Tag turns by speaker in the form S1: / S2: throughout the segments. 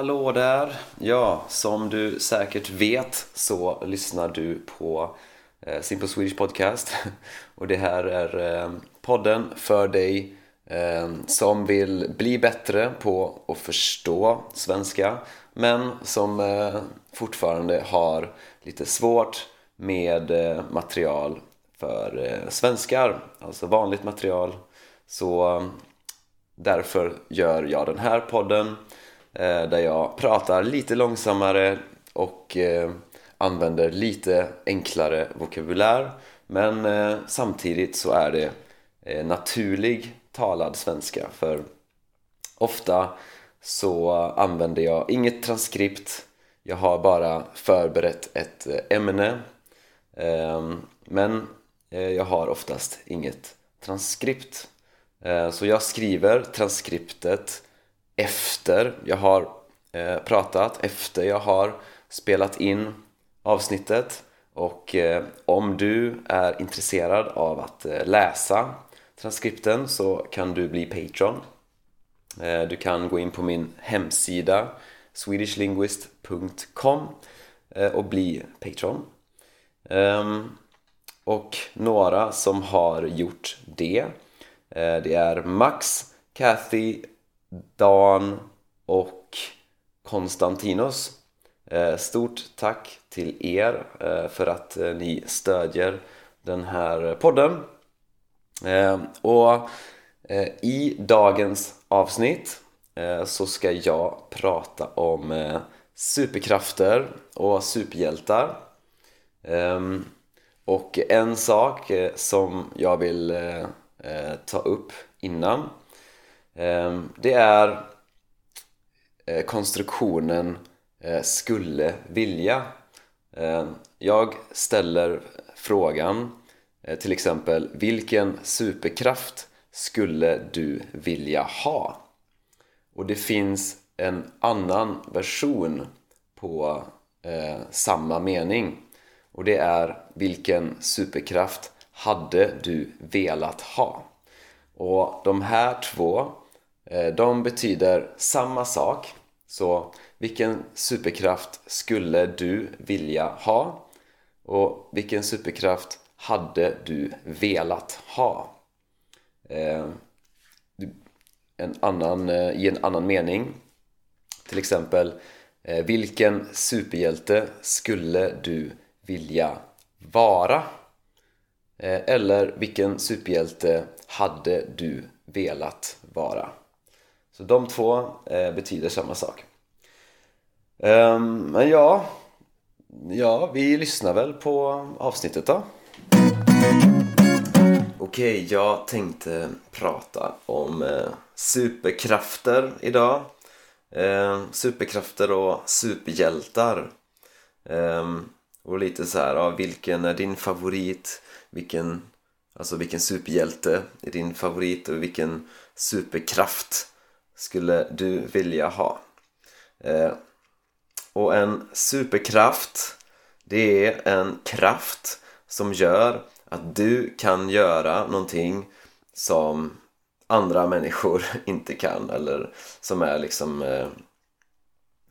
S1: Hallå där! Ja, som du säkert vet så lyssnar du på eh, Simple Swedish Podcast och det här är eh, podden för dig eh, som vill bli bättre på att förstå svenska men som eh, fortfarande har lite svårt med eh, material för eh, svenskar, alltså vanligt material. Så eh, därför gör jag den här podden Eh, där jag pratar lite långsammare och eh, använder lite enklare vokabulär. Men eh, samtidigt så är det naturlig talad svenska. För ofta så använder jag inget transkript. Jag har bara förberett ett ämne. Ehm, men jag har oftast inget transkript. Så jag skriver transkriptet efter jag har eh, pratat, efter jag har spelat in avsnittet. Och eh, om du är intresserad av att eh, läsa transkripten så kan du bli Patreon. Eh, du kan gå in på min hemsida swedishlinguist.com eh, och bli Patreon. Ehm, och några som har gjort det eh, det är Max, Kathy, Dan och Konstantinos. Eh, stort tack till er eh, för att eh, ni stödjer den här podden. Och i dagens avsnitt så ska jag prata om superkrafter och superhjältar. Ehm, och en sak som jag vill ta upp innan Ehm, det är eh, konstruktionen eh, skulle vilja ehm, jag ställer frågan eh, till exempel vilken superkraft skulle du vilja ha? Och det finns en annan version på eh, samma mening och det är vilken superkraft hade du velat ha? Och de här två Eh, de betyder samma sak. Så vilken superkraft skulle du vilja ha? Och vilken superkraft hade du velat ha? Eh, en annan, eh, I en annan mening till exempel Vilken superhjälte skulle du vilja vara? Eller vilken superhjälte hade du velat vara? Så de två eh, betyder samma sak. Um, men ja, ja, vi lyssnar väl på avsnittet då. Okej, okay, jag tänkte prata om eh, superkrafter idag. Eh, superkrafter och superhjältar. Eh, och lite så här, ja, vilken är din favorit? Vilken, alltså vilken superhjälte är din favorit och vilken superkraft skulle du vilja ha? Eh, och en superkraft det är en kraft som gör att du kan göra någonting som andra människor inte kan eller som är liksom eh,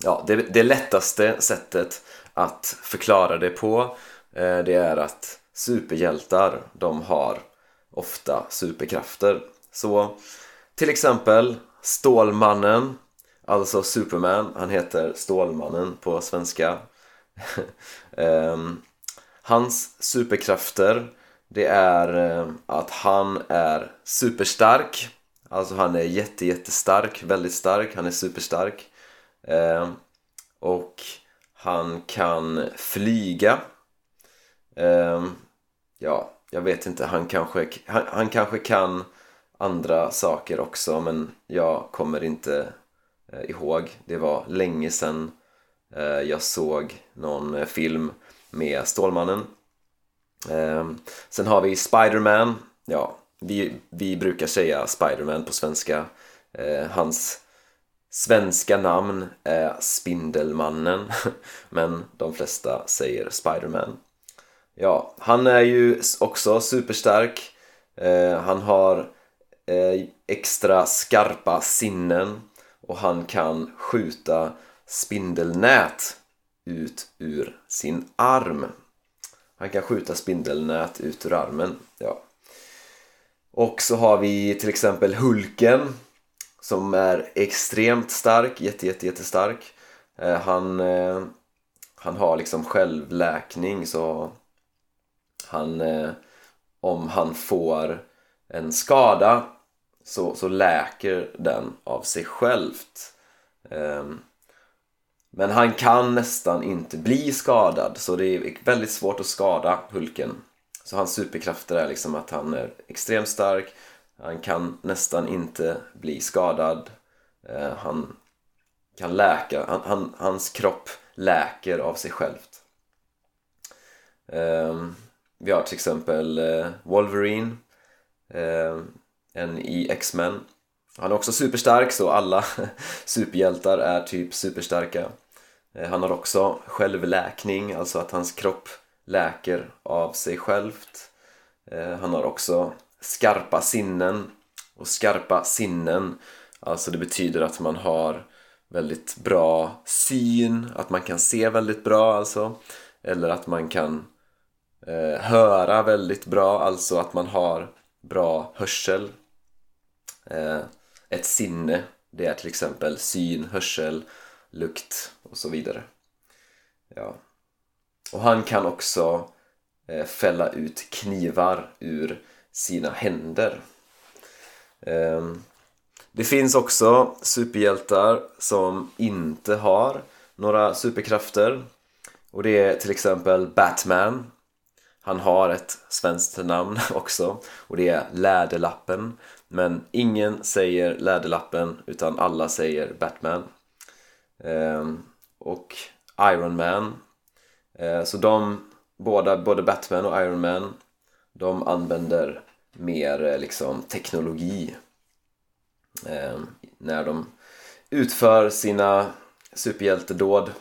S1: ja, det, det lättaste sättet att förklara det på eh, det är att superhjältar de har ofta superkrafter så till exempel Stålmannen Alltså Superman, han heter Stålmannen på svenska. Um, Hans superkrafter det är eh, att han är superstark. Alltså han är jätte jättestark, väldigt stark, han är superstark. Ehm, och han kan flyga. Ehm, ja, jag vet inte, han kanske, han, han kanske kan andra saker också men jag kommer inte eh, ihåg. Det var länge sedan eh, jag såg någon eh, film med Stålmannen. Ehm, sen har vi Spiderman. Ja, vi, vi brukar säga Spiderman på svenska. Eh, hans svenska namn är Spindelmannen men de flesta säger Spiderman. Ja, han är ju också superstark. Eh, han har eh, extra skarpa sinnen och han kan skjuta spindelnät ut ur sin arm. Han kan skjuta spindelnät ut ur armen. Ja. Och så har vi till exempel Hulken som är extremt stark, jätte, jätte, jättestark. Eh, han, eh, han har liksom självläkning så han, eh, om han får en skada så, så läker den av sig självt. Um, men han kan nästan inte bli skadad så det är väldigt svårt att skada Hulken. Så hans superkrafter är liksom att han är extremt stark, han kan nästan inte bli skadad, uh, han kan läka, han, han, hans kropp läker av sig självt. Um, vi har till exempel uh, Wolverine, än en i X-Men han är också superstark så alla superhjältar är typ superstarka. Eh, han har också självläkning, alltså att hans kropp läker av sig självt. Eh, han har också skarpa sinnen och skarpa sinnen, alltså det betyder att man har väldigt bra syn, att man kan se väldigt bra alltså. Eller att man kan eh, höra väldigt bra, alltså att man har bra hörsel. Eh, ett sinne. Det är till exempel syn, hörsel, lukt och så vidare. Ja. Och han kan också eh, fälla ut knivar ur sina händer. Ehm, det finns också superhjältar som inte har några superkrafter. Och det är till exempel Batman. Han har ett svenskt namn också och det är Läderlappen. Men ingen säger Läderlappen utan alla säger Batman. Ehm, och Iron Man. Eh, så de, båda, både Batman och Iron Man, de använder mer eh, liksom teknologi ehm, när de utför sina superhjältedåd.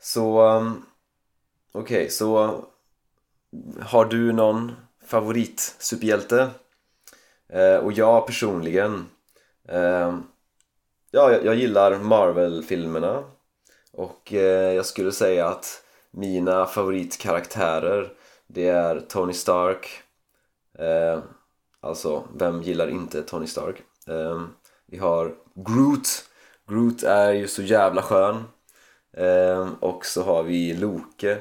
S1: Så ehm, okej, okay, så har du någon favorit superhjälte? Eh, och jag personligen eh, Ja, jag, jag gillar Marvel-filmerna. Och eh, jag skulle säga att mina favoritkaraktärer det är Tony Stark. Eh, Alltså, vem gillar inte Tony Stark? Eh, vi har Groot. Groot är ju så jävla skön. Eh, och så har vi Loke.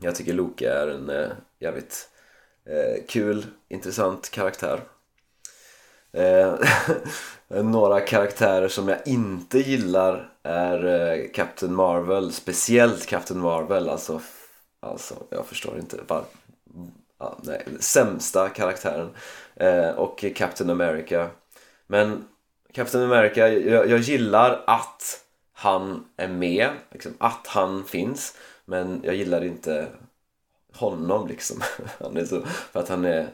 S1: Jag tycker Loke är en eh, jävligt eh, kul, intressant karaktär. Eh, några karaktärer som jag inte gillar är eh, Captain Marvel, speciellt Captain Marvel, alltså, alltså jag förstår inte var, ja, nej, sämsta karaktären. Eh, och Captain America. Men Captain America, jag, jag gillar att han är med, liksom, att han finns. Men jag gillar inte honom liksom. Han är så, för att han är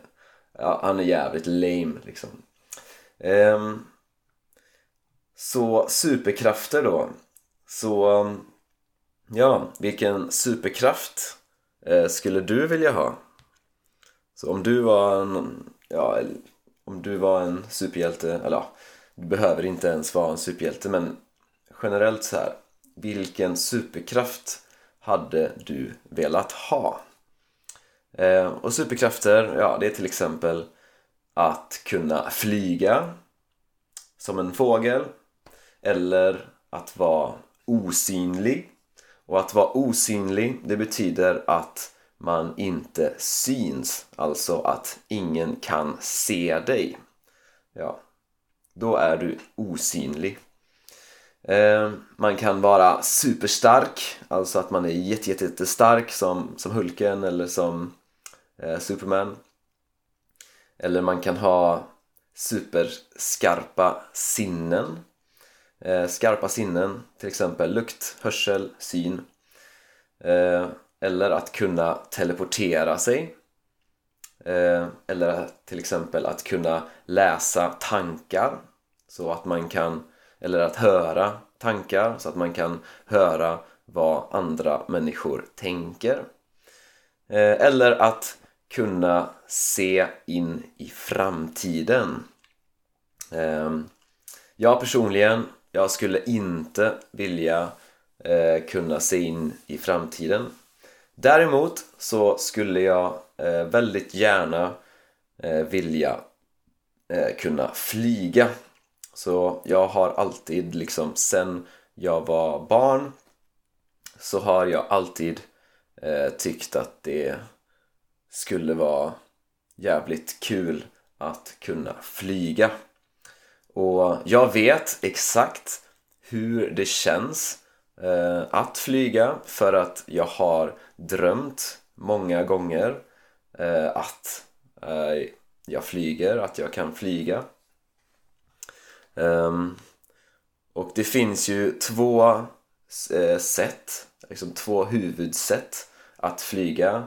S1: ja, han är jävligt lame liksom. Um, så superkrafter då. Så ja, vilken superkraft eh, skulle du vilja ha? Så om du var en, ja, om du var en superhjälte, eller ja, du behöver inte ens vara en superhjälte men generellt så här, vilken superkraft hade du velat ha? Eh, och superkrafter, ja det är till exempel att kunna flyga som en fågel eller att vara osynlig. Och att vara osynlig det betyder att man inte syns alltså att ingen kan se dig. Ja, då är du osynlig. Eh, man kan vara superstark alltså att man är jättestark som, som Hulken eller som eh, Superman eller man kan ha superskarpa sinnen. Eh, skarpa sinnen, till exempel lukt, hörsel, syn. Eh, eller att kunna teleportera sig. Eh, eller till exempel att kunna läsa tankar. Så att man kan, eller att höra tankar så att man kan höra vad andra människor tänker. Eh, eller att kunna se in i framtiden. Ehm, jag personligen jag skulle inte vilja eh, kunna se in i framtiden. Däremot så skulle jag eh, väldigt gärna eh, vilja kunna flyga. Så jag har alltid liksom sen jag var barn så har jag alltid tyckt att det skulle vara jävligt kul att kunna flyga. Och jag vet exakt hur det känns eh, att flyga för att jag har drömt många gånger eh, att eh, jag flyger, att jag kan flyga. Um, och det finns ju två eh, sätt, liksom två huvudsätt att flyga.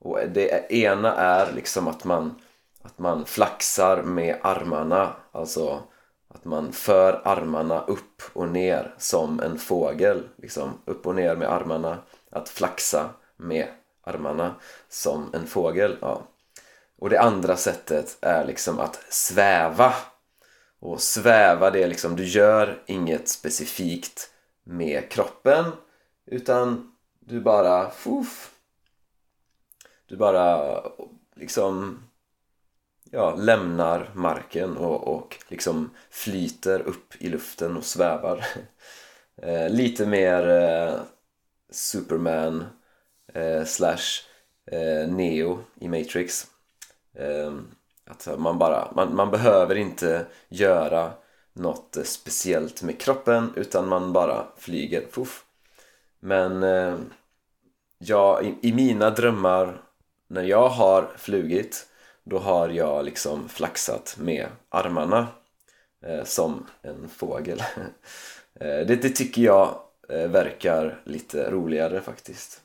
S1: Och det ena är liksom att man, att man flaxar med armarna, alltså att man för armarna upp och ner som en fågel, liksom upp och ner med armarna, att flaxa med armarna som en fågel. Ja. Och det andra sättet är liksom att sväva. Och sväva det är liksom, du gör inget specifikt med kroppen utan du bara, fuff, du bara liksom ja, lämnar marken och, och liksom flyter upp i luften och svävar. eh, lite mer eh, Superman eh, slash eh, Neo i Matrix. Eh, att man bara, man, man behöver inte göra något eh, speciellt med kroppen utan man bara flyger, puff. Men eh, ja, i, i mina drömmar när jag har flugit då har jag liksom flaxat med armarna eh, som en fågel. Eh, det, det, tycker jag eh, verkar lite roligare faktiskt.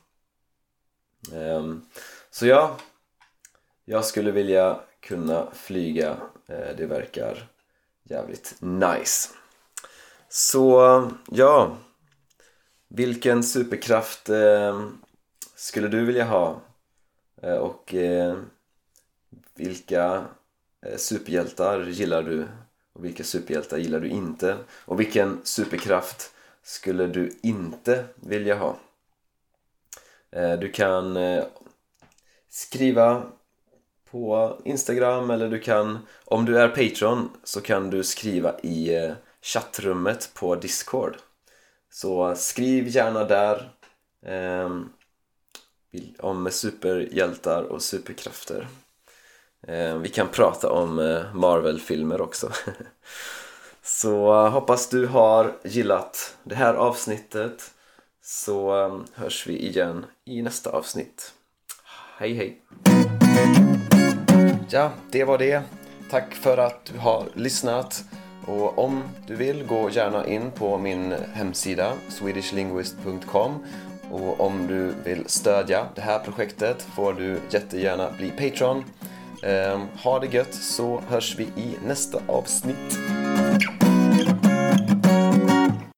S1: Ehm, så ja, jag skulle vilja kunna flyga. Eh, det verkar jävligt nice. Så ja, vilken superkraft eh, skulle du vilja ha? Eh, och eh, vilka eh, superhjältar gillar du och vilka superhjältar gillar du inte? Och vilken superkraft skulle du inte vilja ha? Eh, du kan eh, skriva på Instagram eller du kan, om du är Patreon så kan du skriva i eh, chattrummet på Discord. Så skriv gärna där ehm, om superhjältar och superkrafter. Eh, vi kan prata om eh, Marvel-filmer också. Så eh, hoppas du har gillat det här avsnittet så hörs vi igen i nästa avsnitt. Hej hej! Ja, det var det. Tack för att du har lyssnat. Och om du vill, gå gärna in på min hemsida swedishlinguist.com och om du vill stödja det här projektet får du jättegärna bli Patreon. Ehm, ha det gött så hörs vi i nästa avsnitt.